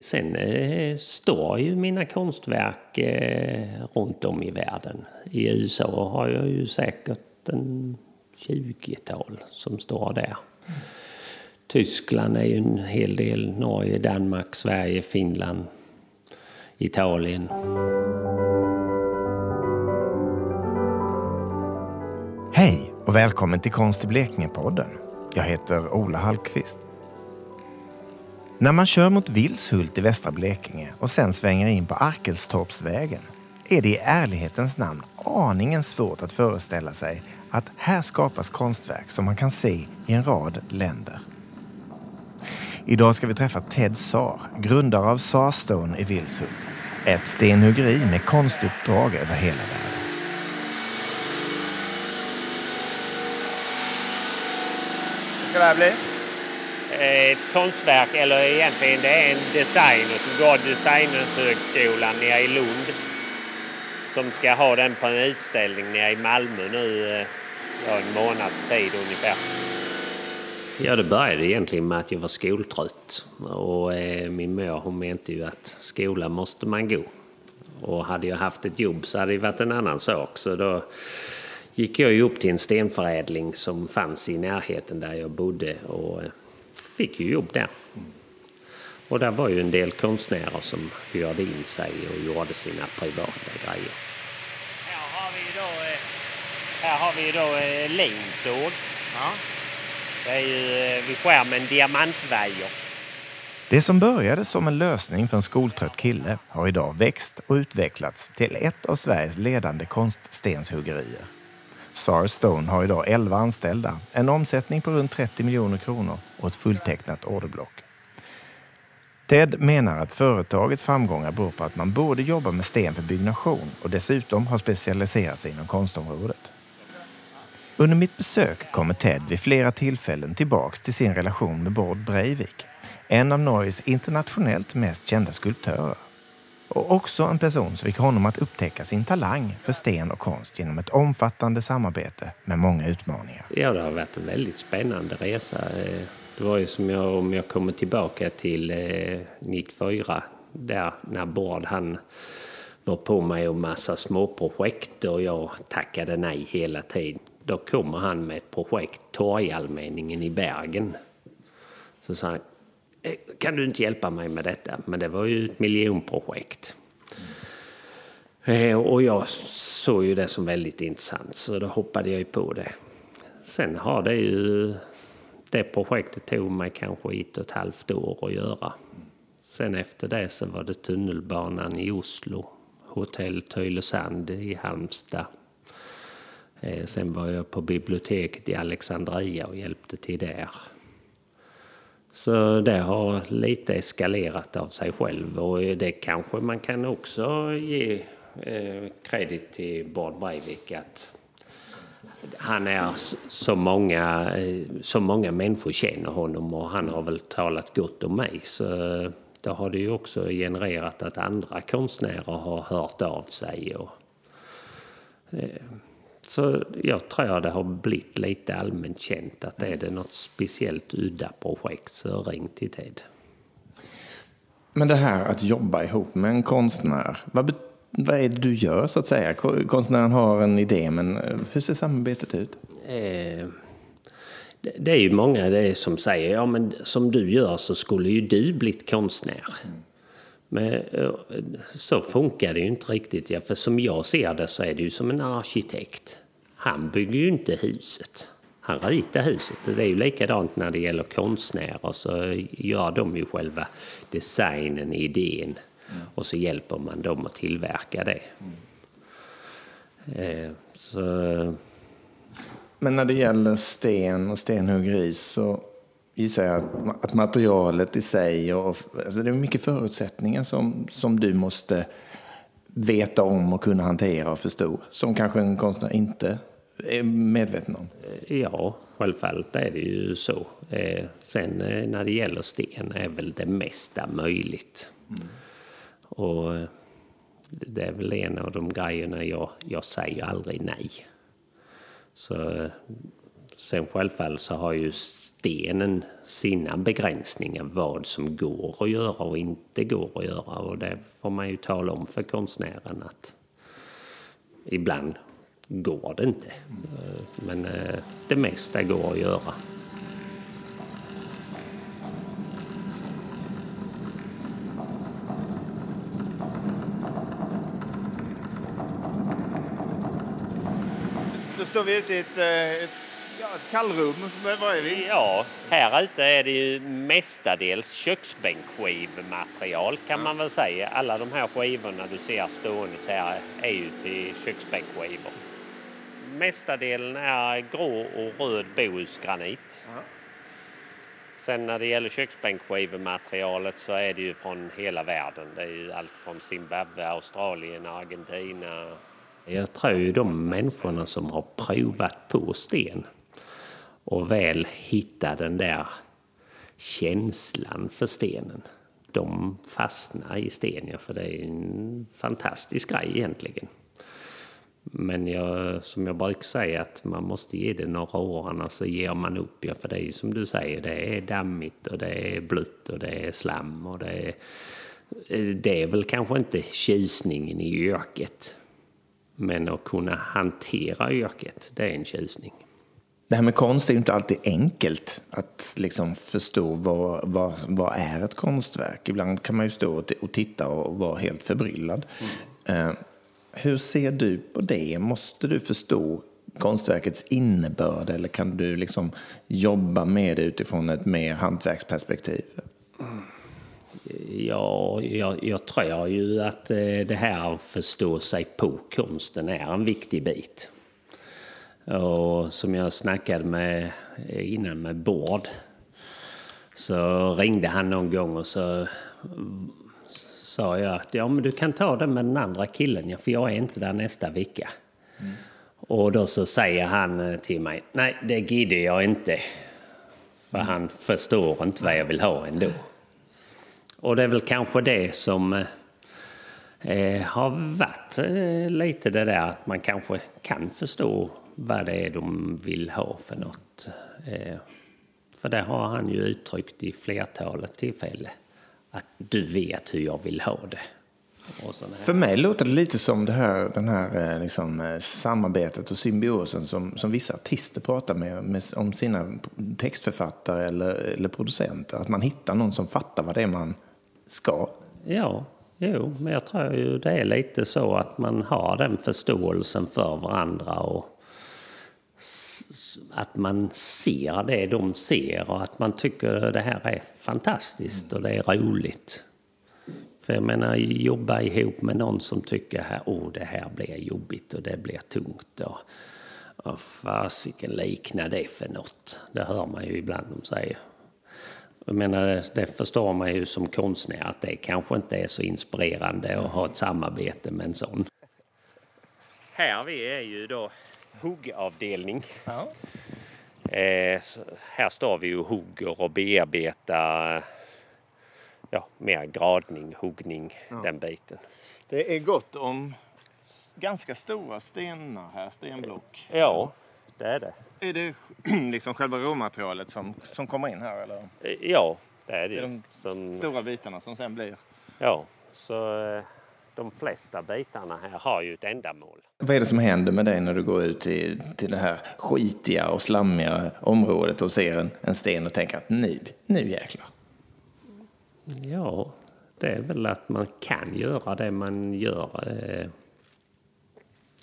Sen eh, står ju mina konstverk eh, runt om i världen. I USA har jag ju säkert en 20-tal som står där. Mm. Tyskland är ju en hel del, Norge, Danmark, Sverige, Finland, Italien. Hej och välkommen till Konst i Blekinge-podden. Jag heter Ola Hallqvist. När man kör mot Vilshult i västra Blekinge och sen svänger in på Arkelstorpsvägen är det i ärlighetens namn aningen svårt att föreställa sig att här skapas konstverk som man kan se i en rad länder. Idag ska vi träffa Ted Saar, grundare av Saarstone i Vilshult. Ett stenhuggeri med konstuppdrag över hela världen. Vad ska det här bli? Eh, ett konstverk, eller egentligen det är en designer som går Designhögskolan nere i Lund. Som ska ha den på en utställning nere i Malmö nu eh, ja, en månads tid ungefär. Ja, det började egentligen med att jag var skoltrött. Och eh, min mor hon menade ju att skolan måste man gå. Och hade jag haft ett jobb så hade det varit en annan sak. Så då gick jag ju upp till en stenförädling som fanns i närheten där jag bodde och eh, fick ju jobb där. Och där var ju en del konstnärer som hyrde in sig och gjorde sina privata grejer. Här har vi då, eh, här har vi då eh, linsåg. Ja. Det är ju vid skärmen diamantvajer. Det som började som en lösning för en skoltrött kille har idag växt och utvecklats till ett av Sveriges ledande konststenshuggerier. Sara Stone har idag 11 anställda, en omsättning på runt 30 miljoner kronor och ett fulltecknat orderblock. Ted menar att företagets framgångar beror på att man både jobbar med sten för byggnation och dessutom har specialiserat sig inom konstområdet. Under mitt besök kommer Ted vid flera tillfällen tillbaks till sin relation med Bård Breivik, en av Norges internationellt mest kända skulptörer. Och också en person som fick honom att upptäcka sin talang för sten och konst genom ett omfattande samarbete med många utmaningar. Ja, det har varit en väldigt spännande resa. Eh, det var ju som jag, om jag kommer tillbaka till eh, 94, där när Bård han var på mig om massa småprojekt och jag tackade nej hela tiden. Då kommer han med ett projekt, Torgallmänningen i Bergen. Så sa han, Eh, kan du inte hjälpa mig med detta? Men det var ju ett miljonprojekt. Mm. Och jag såg ju det som väldigt intressant så då hoppade jag ju på det. Sen har det ju, det projektet tog mig kanske ett och ett halvt år att göra. Sen efter det så var det tunnelbanan i Oslo, hotell Tylösand i Halmstad. Eh, sen var jag på biblioteket i Alexandria och hjälpte till där. Så det har lite eskalerat av sig själv och det kanske man kan också ge eh, kredit till Bard Breivik att han är så många, eh, så många människor känner honom och han har väl talat gott om mig. Så då har det ju också genererat att andra konstnärer har hört av sig. Och, eh, så jag tror det har blivit lite allmänt känt att är det något speciellt udda projekt så ring till TED. Men det här att jobba ihop med en konstnär, vad, vad är det du gör så att säga? Konstnären har en idé, men eh, hur ser samarbetet ut? Eh, det, är ju många det som säger, ja men som du gör så skulle ju du blivit konstnär. Mm. Men eh, så funkar det ju inte riktigt. Ja, för som jag ser det så är det ju som en arkitekt. Han bygger ju inte huset. Han ritar huset. Det är ju likadant när det gäller konstnärer. Så gör de ju själva designen, idén. Mm. Och så hjälper man dem att tillverka det. Mm. Så... Men när det gäller sten och stenhuggeri så gissar jag att, materialet i sig och alltså det är mycket förutsättningar som, som du måste veta om och kunna hantera och förstå som kanske en konstnär inte är medveten om? Ja, självfallet är det ju så. Eh, sen eh, när det gäller sten är väl det mesta möjligt. Mm. Och det är väl en av de grejerna jag, jag säger aldrig nej. Så, sen självfallet så har ju stenen sina begränsningar vad som går att göra och inte går att göra. Och det får man ju tala om för konstnären att ibland går det inte. Men eh, det mesta går att göra. Då står vi ute i ett, eh, ett, ja, ett kallrum. Var är vi? Ja, här ute är det ju mestadels köksbänkskivmaterial kan man väl säga. Alla de här skivorna du ser stående här är ju till köksbänkskivor. Mestadelen är grå och röd bohusgranit. Ja. Sen när det gäller köksbänkskivematerialet så är det ju från hela världen. Det är ju allt från Zimbabwe, Australien, Argentina. Jag tror ju de människorna som har provat på sten och väl hitta den där känslan för stenen. De fastnar i sten, för det är en fantastisk grej egentligen. Men jag, som jag brukar säga att man måste ge det några år annars så ger man upp. Ja, för det är ju som du säger, det är dammigt och det är blött och det är slam och det är... Det är väl kanske inte tjusningen i yrket. Men att kunna hantera yrket, det är en tjusning. Det här med konst är ju inte alltid enkelt att liksom förstå vad, vad, vad är ett konstverk. Ibland kan man ju stå och titta och vara helt förbryllad. Mm. hur ser du på det? Måste du förstå konstverkets innebörd eller kan du liksom jobba med det utifrån ett mer hantverksperspektiv? Ja, jag, jag tror ju att eh, det här att förstå sig på konsten är en viktig bit. Och som jag snackade med innan med Bård så ringde han någon gång och så sa jag att ja, men du kan ta det med den andra killen, för jag är inte där nästa vecka. Mm. Och då så säger han eh, till mig, nej det gider jag inte. För mm. han förstår inte vad jag vill ha ändå. Och det är väl kanske det som eh, har varit eh, lite det där att man kanske kan förstå vad det är de vill ha för något. Eh, för det har han ju uttryckt i flertalet tillfällen. Att du vet hur jag vill ha det. För mig låter det lite som det här, den här eh, liksom, eh, samarbetet och symbiosen som, som vissa artister pratar med, med, om sina textförfattare eller, eller producenter. Att man hittar någon som fattar vad det är man ska. Ja, jo, men jag tror ju det är lite så att man har den förståelsen för varandra och att man ser det de ser och att man tycker det här är fantastiskt och det är roligt. För jag menar, jobba ihop med någon som tycker att oh, det här blir jobbigt och det blir tungt. Och, och fasiken liknar det för något? Det hör man ju ibland de säger. Jag menar, det förstår man ju som konstnär att det kanske inte är så inspirerande att ha ett samarbete med en sån. Här vi är ju då huggavdelning. Ja. Eh, här står vi och hugger och bearbetar ja, mer gradning, huggning, ja. den biten. Det är gott om ganska stora stenar här, stenblock. Ja, det är det. Är det liksom själva råmaterialet som, som kommer in här? Eller? Eh, ja, det är det. Det är de som... stora bitarna som sen blir? Ja, så eh, de flesta bitarna här har ju ett ändamål. Vad är det som händer med dig när du går ut till, till det här skitiga och slammiga området och ser en, en sten och tänker att nu, nu jäklar? Ja, det är väl att man kan göra det man gör. Eh.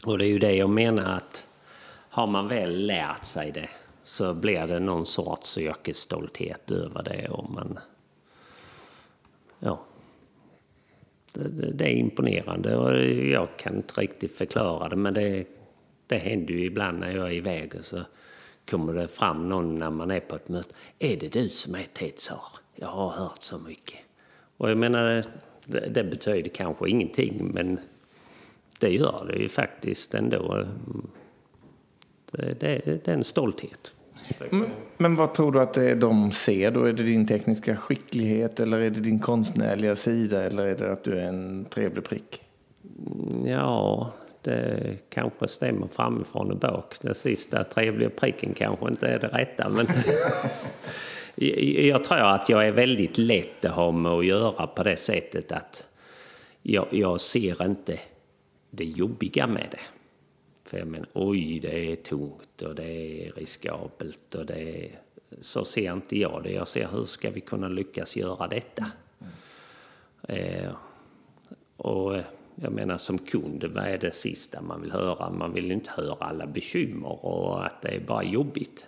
Och det är ju det jag menar att har man väl lärt sig det så blir det någon sorts yrkesstolthet över det och man... Ja. Det, det, är imponerande och jag kan inte riktigt förklara det men det, det händer ju ibland när jag är iväg och så kommer det fram någon när man är på ett möte. Är det du som är Tetsar? Jag har hört så mycket. Och jag menar, det, det betyder kanske ingenting men det gör det ju faktiskt ändå. Det, det, det är en stolthet. Men, men, vad tror du att det är de ser då? Är det din tekniska skicklighet eller är det din konstnärliga sida eller är det att du är en trevlig prick? Ja, det kanske stämmer framifrån och bak. Den sista trevliga pricken kanske inte är det rätta. Men jag tror att jag är väldigt lätt att ha med att göra på det sättet att jag, jag ser inte det jobbiga med det. För jag menar, oj, det är tungt och det är riskabelt och det är... Så ser inte jag det. Jag ser hur ska vi kunna lyckas göra detta? Mm. Eh, och jag menar som kund, vad är det sista man vill höra? Man vill inte höra alla bekymmer och att det är bara jobbigt.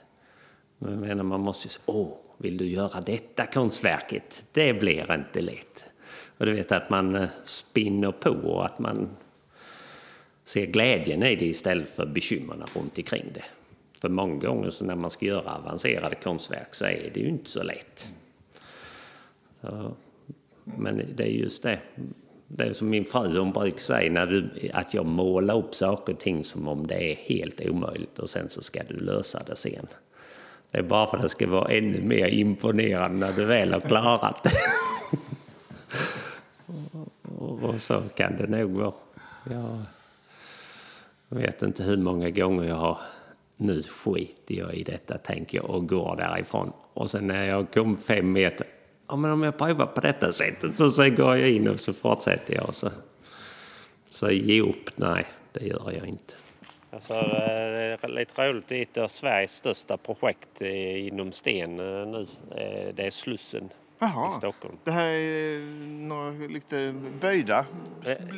Men jag menar, man måste ju säga, åh, vill du göra detta konstverket? Det blir inte lätt. Och du vet att man eh, spinner på och att man Se glädjen i det istället för bekymren runt omkring det. För många gånger så när man ska göra avancerade konstverk så är det ju inte så lätt. Så, men det är just det. Det är som min fru hon brukar säga, när du, att jag målar upp saker och ting som om det är helt omöjligt och sen så ska du lösa det sen. Det är bara för att det ska vara ännu mer imponerande när du väl har klarat det. och så kan det nog vara. Ja. Jag vet inte hur många gånger jag har nu skiter jag i detta, tänker jag, och går därifrån. Och sen när jag kom fem meter, ja men om jag provar på detta sättet, så, så går jag in och så fortsätter jag. Så, så ge upp, nej, det gör jag inte. Alltså, det är lite roligt, det är ett av Sveriges största projekt inom sten eh, nu. Eh, det är Slussen Jaha. i Stockholm. Det här är några lite böjda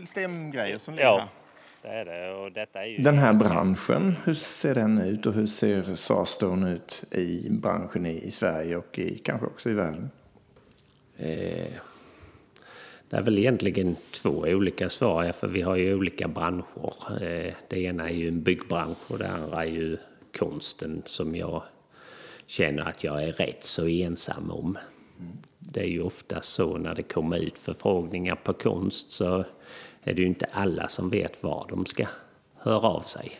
stengrejer som ligger ja. här? Det är det. Och detta är ju... Den här branschen, hur ser den ut och hur ser Sarstone ut i branschen i, i Sverige och i, kanske också i världen? Eh, det är väl egentligen två olika svar, för vi har ju olika branscher. Eh, det ena är ju en byggbransch och det andra är ju konsten som jag känner att jag är rätt så ensam om. Det är ju ofta så när det kommer ut förfrågningar på konst så är det ju inte alla som vet var de ska höra av sig.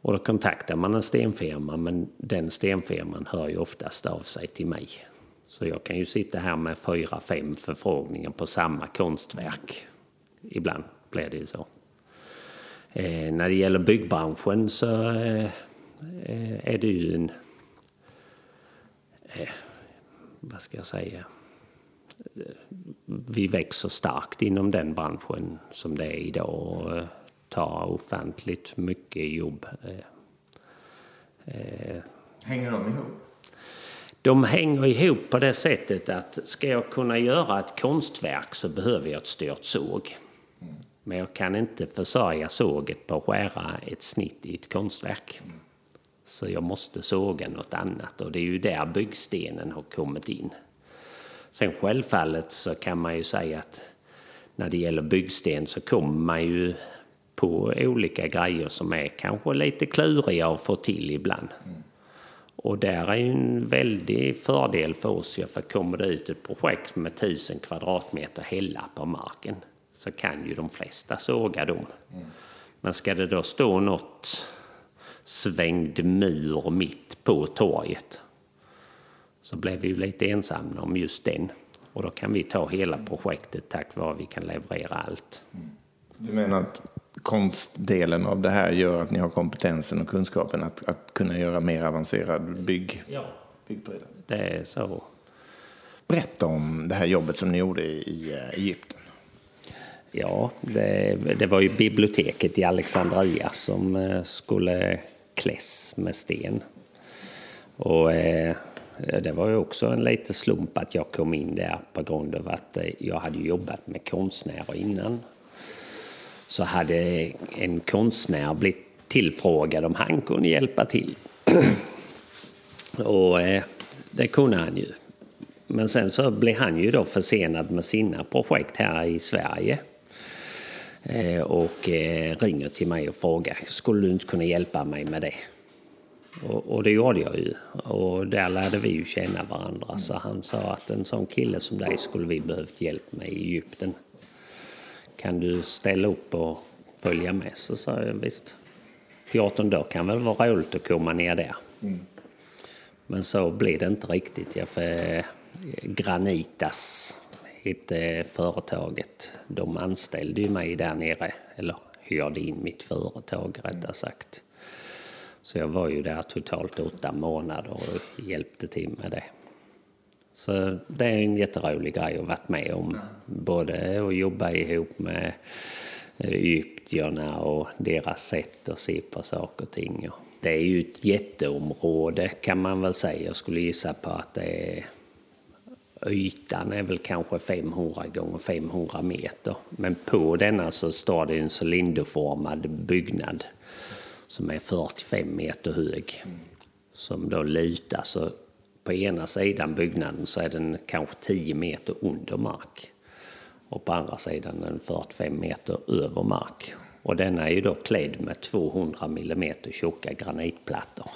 Och då kontaktar man en stenfirma men den stenfirman hör ju oftast av sig till mig. Så jag kan ju sitta här med fyra, fem förfrågningar på samma konstverk. Ibland blir det ju så. Eh, när det gäller byggbranschen så eh, eh är det ju en... Eh, vad ska jag säga? Vi växer starkt inom den branschen som det är idag och eh, tar ofantligt mycket jobb. Eh, eh, hänger de ihop? De hänger ihop på det sättet att ska jag kunna göra ett konstverk så behöver jag ett styrt såg. Men jag kan inte försörja såget på att skära ett snitt i ett konstverk. Så jag måste såga något annat och det är ju där byggstenen har kommit in. Sen självfallet så kan man ju säga att när det gäller byggsten så kommer man ju på olika grejer som är kanske lite kluriga att få till ibland. Mm. Och där är ju en väldig fördel för oss, för kommer det ut ett projekt med tusen kvadratmeter hälla på marken så kan ju de flesta såga dem. Mm. Men ska det då stå något svängd mur mitt på torget så blev vi lite ensamma om just den. Och då kan vi ta hela projektet tack vare att vi kan leverera allt. Du menar att konstdelen av det här gör att ni har kompetensen och kunskapen att, att kunna göra mer avancerad bygg, ja, byggprylar? det är så. Berätta om det här jobbet som ni gjorde i eh, Egypten. Ja, det, det var ju biblioteket i Alexandria som eh, skulle kläs med sten. Och Eh, Eh, det var ju också en liten slump att jag kom in där på grund av att eh, jag hade jobbat med konstnärer innan. Så hade en konstnär blivit tillfrågad om han kunde hjälpa till. Och eh, det kunde han ju. Men sen så blev han ju då försenad med sina projekt här i Sverige. Eh, och ringer till mig och frågar, skulle du inte kunna hjälpa mig med det? Och, och, det gjorde jag ju. Och där lärde vi ju känna varandra. Så han sa att en sån kille som dig skulle vi behövt hjälp med i Egypten. Kan du ställa upp och följa med? Så sa jag visst. 14 dagar kan väl vara roligt att komma ner där. Mm. Men så blev det inte riktigt. Jag för Granitas hette företaget. De anställde ju mig där nere. Eller hyrde in mitt företag rättare sagt. Så jag var ju där totalt åtta månader och hjälpte till med det. Så det är en jätterolig grej att varit med om. Både att jobba ihop med egyptierna och deras sätt att se på saker och ting. Det är ju ett jätteområde kan man väl säga. Jag skulle gissa på att det är Ytan är väl kanske 500 gånger 500 meter. Men på denna så står det en cylinderformad byggnad som är 45 meter hög. Som då lutar. Så på ena sidan byggnaden så är den kanske 10 meter under mark. Och på andra sidan är den 45 meter över mark. Och denna är ju då klädd med 200 millimeter tjocka granitplattor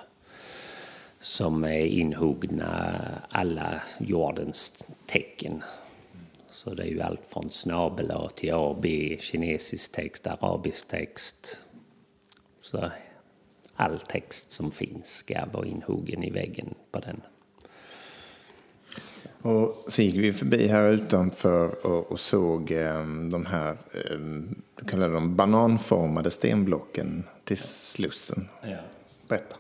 som är inhuggna alla jordens tecken. Så det är ju allt från snabel A till A, B, kinesisk text, arabisk text. Så all text som finns ska vara inhuggen i väggen på den. Och så gick vi förbi här utanför och, och såg eh, de här eh, kallar de bananformade stenblocken till Slussen. Ja. Berätta.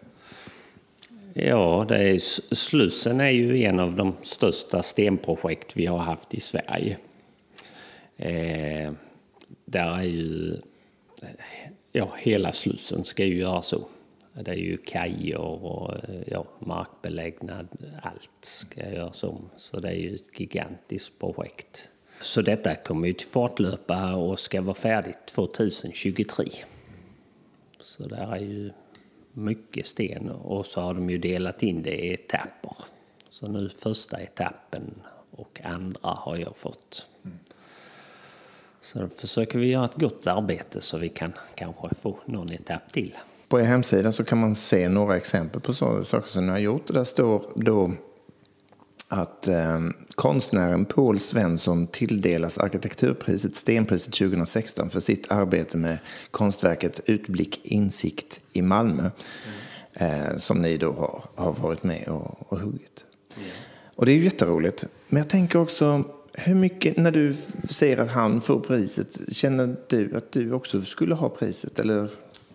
Ja, det är, Slussen är ju en av de största stenprojekt vi har haft i Sverige. Eh, där är ju... Ja, hela Slussen ska ju göra så. Det är ju kajer och eh, ja, markbelägnad, allt ska göras om. Så det är ju ett gigantiskt projekt. Så detta kommer ju till fortlöpa och ska vara färdigt 2023. Så där är ju mycket sten och så har de ju delat in det i etapper. Så nu första etappen och andra har jag fått. Mm. Så då försöker vi göra ett gott arbete så vi kan kanske få någon etapp till. På er hemsida så kan man se några exempel på sådana saker som ni har gjort. Där står då att eh, konstnären Paul Svensson tilldelas arkitekturpriset Stenpriset 2016 för sitt arbete med konstverket Utblick insikt i Malmö. Mm. Eh, som ni då har, har varit med och, och huggit. Mm. Och det är ju jätteroligt. Men jag tänker också, hur mycket, när du ser att han får priset, känner du att du också skulle ha priset? Eller?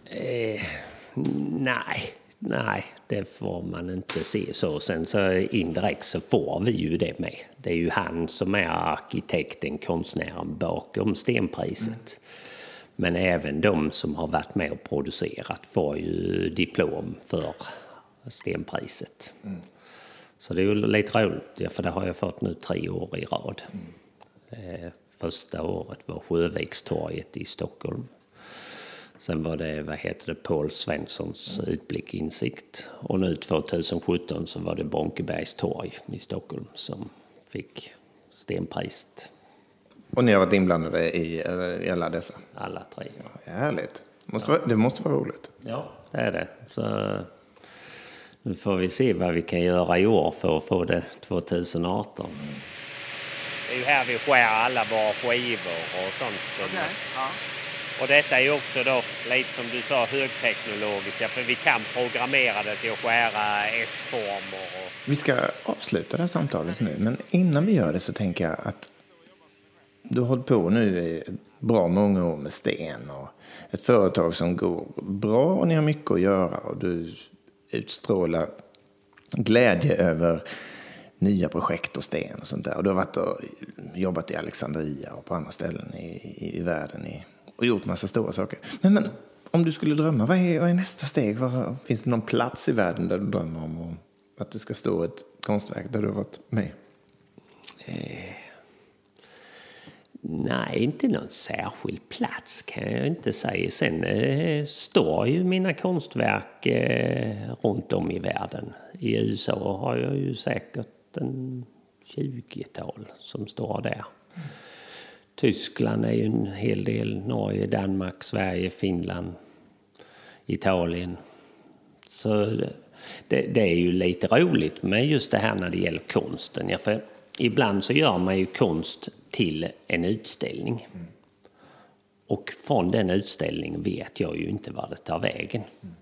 Eh, nej, Nej, det får man inte se så. Sen så indirekt så får vi ju det med. Det är ju han som är arkitekten, konstnären bakom stenpriset. Mm. Men även de som har varit med och producerat får ju diplom för stenpriset. Mm. Så det är ju lite roligt, för det har jag fått nu tre år i rad. Mm. Första året var Sjövikstorget i Stockholm. Sen var det, vad heter det, Paul Svenssons utblick insikt. Och nu 2017 så var det Bonkebergs torg i Stockholm som fick stenpriset. Och ni har varit inblandade i, i alla dessa? Alla tre. Ja, härligt. Måste vara, det måste vara roligt. Ja, det är det. Så nu får vi se vad vi kan göra i år för att få det 2018. Det är ju här vi skär alla våra skivor och sånt. Okay. Ja. Och detta är också då lite som du sa högteknologiska för vi kan programmera det till att skära S-former. Och... Vi ska avsluta det här samtalet nu men innan vi gör det så tänker jag att du har hållit på nu i bra många år med sten och ett företag som går bra och ni har mycket att göra och du utstråla glädje över nya projekt och sten och sånt där. Och du har varit och jobbat i Alexandria och på andra ställen i, i, i världen i och gjort massa stora saker. Men, men om du skulle drömma, vad är, vad är nästa steg? Var, finns det någon plats i världen där du drömmer om att det ska stå ett konstverk där du har varit med? Eh, nej, inte någon särskild plats kan jag inte säga. Sen eh, står ju mina konstverk eh, runt om i världen. I USA har jag ju säkert en 20-tal som står där. Mm. Tyskland är ju en hel del, Norge, Danmark, Sverige, Finland, Italien. Så det, det, är ju lite roligt med just det här när det gäller konsten. Ja, för ibland så gör man ju konst till en utställning. Mm. Och från den utställningen vet jag ju inte var det tar vägen. Mm.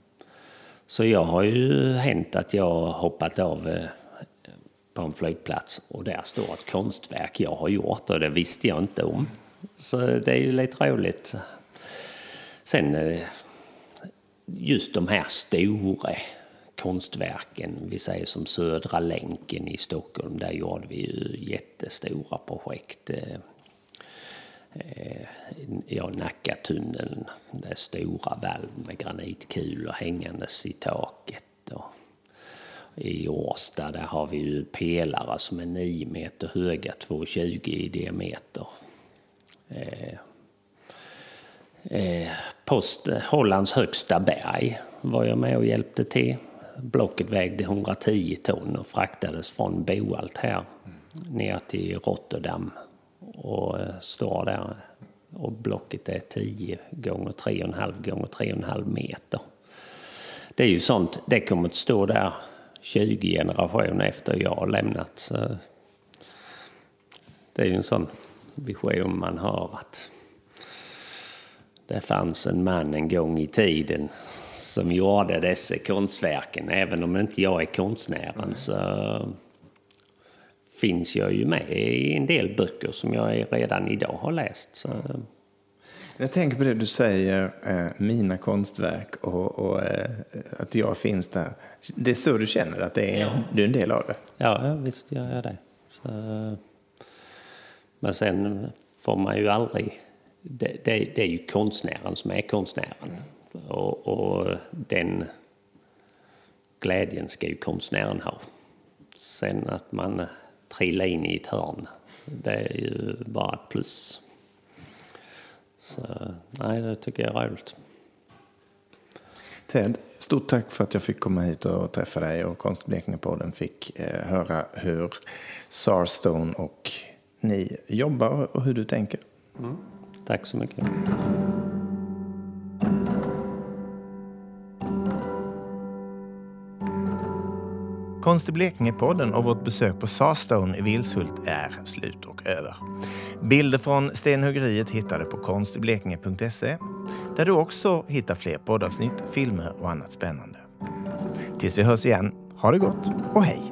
Så jag har ju hänt att jag hoppat av eh, på en flygplats och där står ett konstverk jag har gjort och det visste jag inte om. Så det är ju lite roligt. sen eh, just de här stora konstverken, vi säger som Södra länken i Stockholm, där gjorde vi ju jättestora projekt. Eh, eh, ja, Nackatunneln, det stora valv med granitkulor hängandes i taket. Och I Årsta där har vi ju pelare som är 9 meter höga, 2,20 i diameter. Eh, eh, post Hollands högsta berg var jag med och hjälpte till. Blocket vägde 110 ton och fraktades från Boalt här ner till Rotterdam och eh, står där. Och blocket är 10 gånger 3,5 gånger 3,5 meter. Det är ju sånt, det kommer att stå där 20 generationer efter jag har lämnat. Så det är ju en sån vision man har att det fanns en man en gång i tiden som gjorde dessa konstverken. Även om inte jag är konstnären så finns jag ju med i en del böcker som jag redan idag har läst. Så. Jag tänker på det du säger, eh, mina konstverk och, och eh, att jag finns där. Det är så du känner att det är, ja. du är en del av det? Ja, visst jag det. Så, men sen får man ju aldrig... Det, det, det är ju konstnären som är konstnären. Och, och, den glädjen ska ju konstnären ha. Sen att man trillar in i ett hörn, det är ju bara ett plus. Så nej, det tycker jag är roligt. Ted, stort tack för att jag fick komma hit och träffa dig och Konstblekingepodden fick eh, höra hur Sarstone och ni jobbar och hur du tänker. Mm. Tack så mycket. Konst i Blekinge-podden och vårt besök på Sarstone i Vilshult är slut och över. Bilder från stenhuggeriet hittar du på konstiblekinge.se där du också hittar fler poddavsnitt, filmer och annat spännande. Tills vi hörs igen, ha det gott och hej!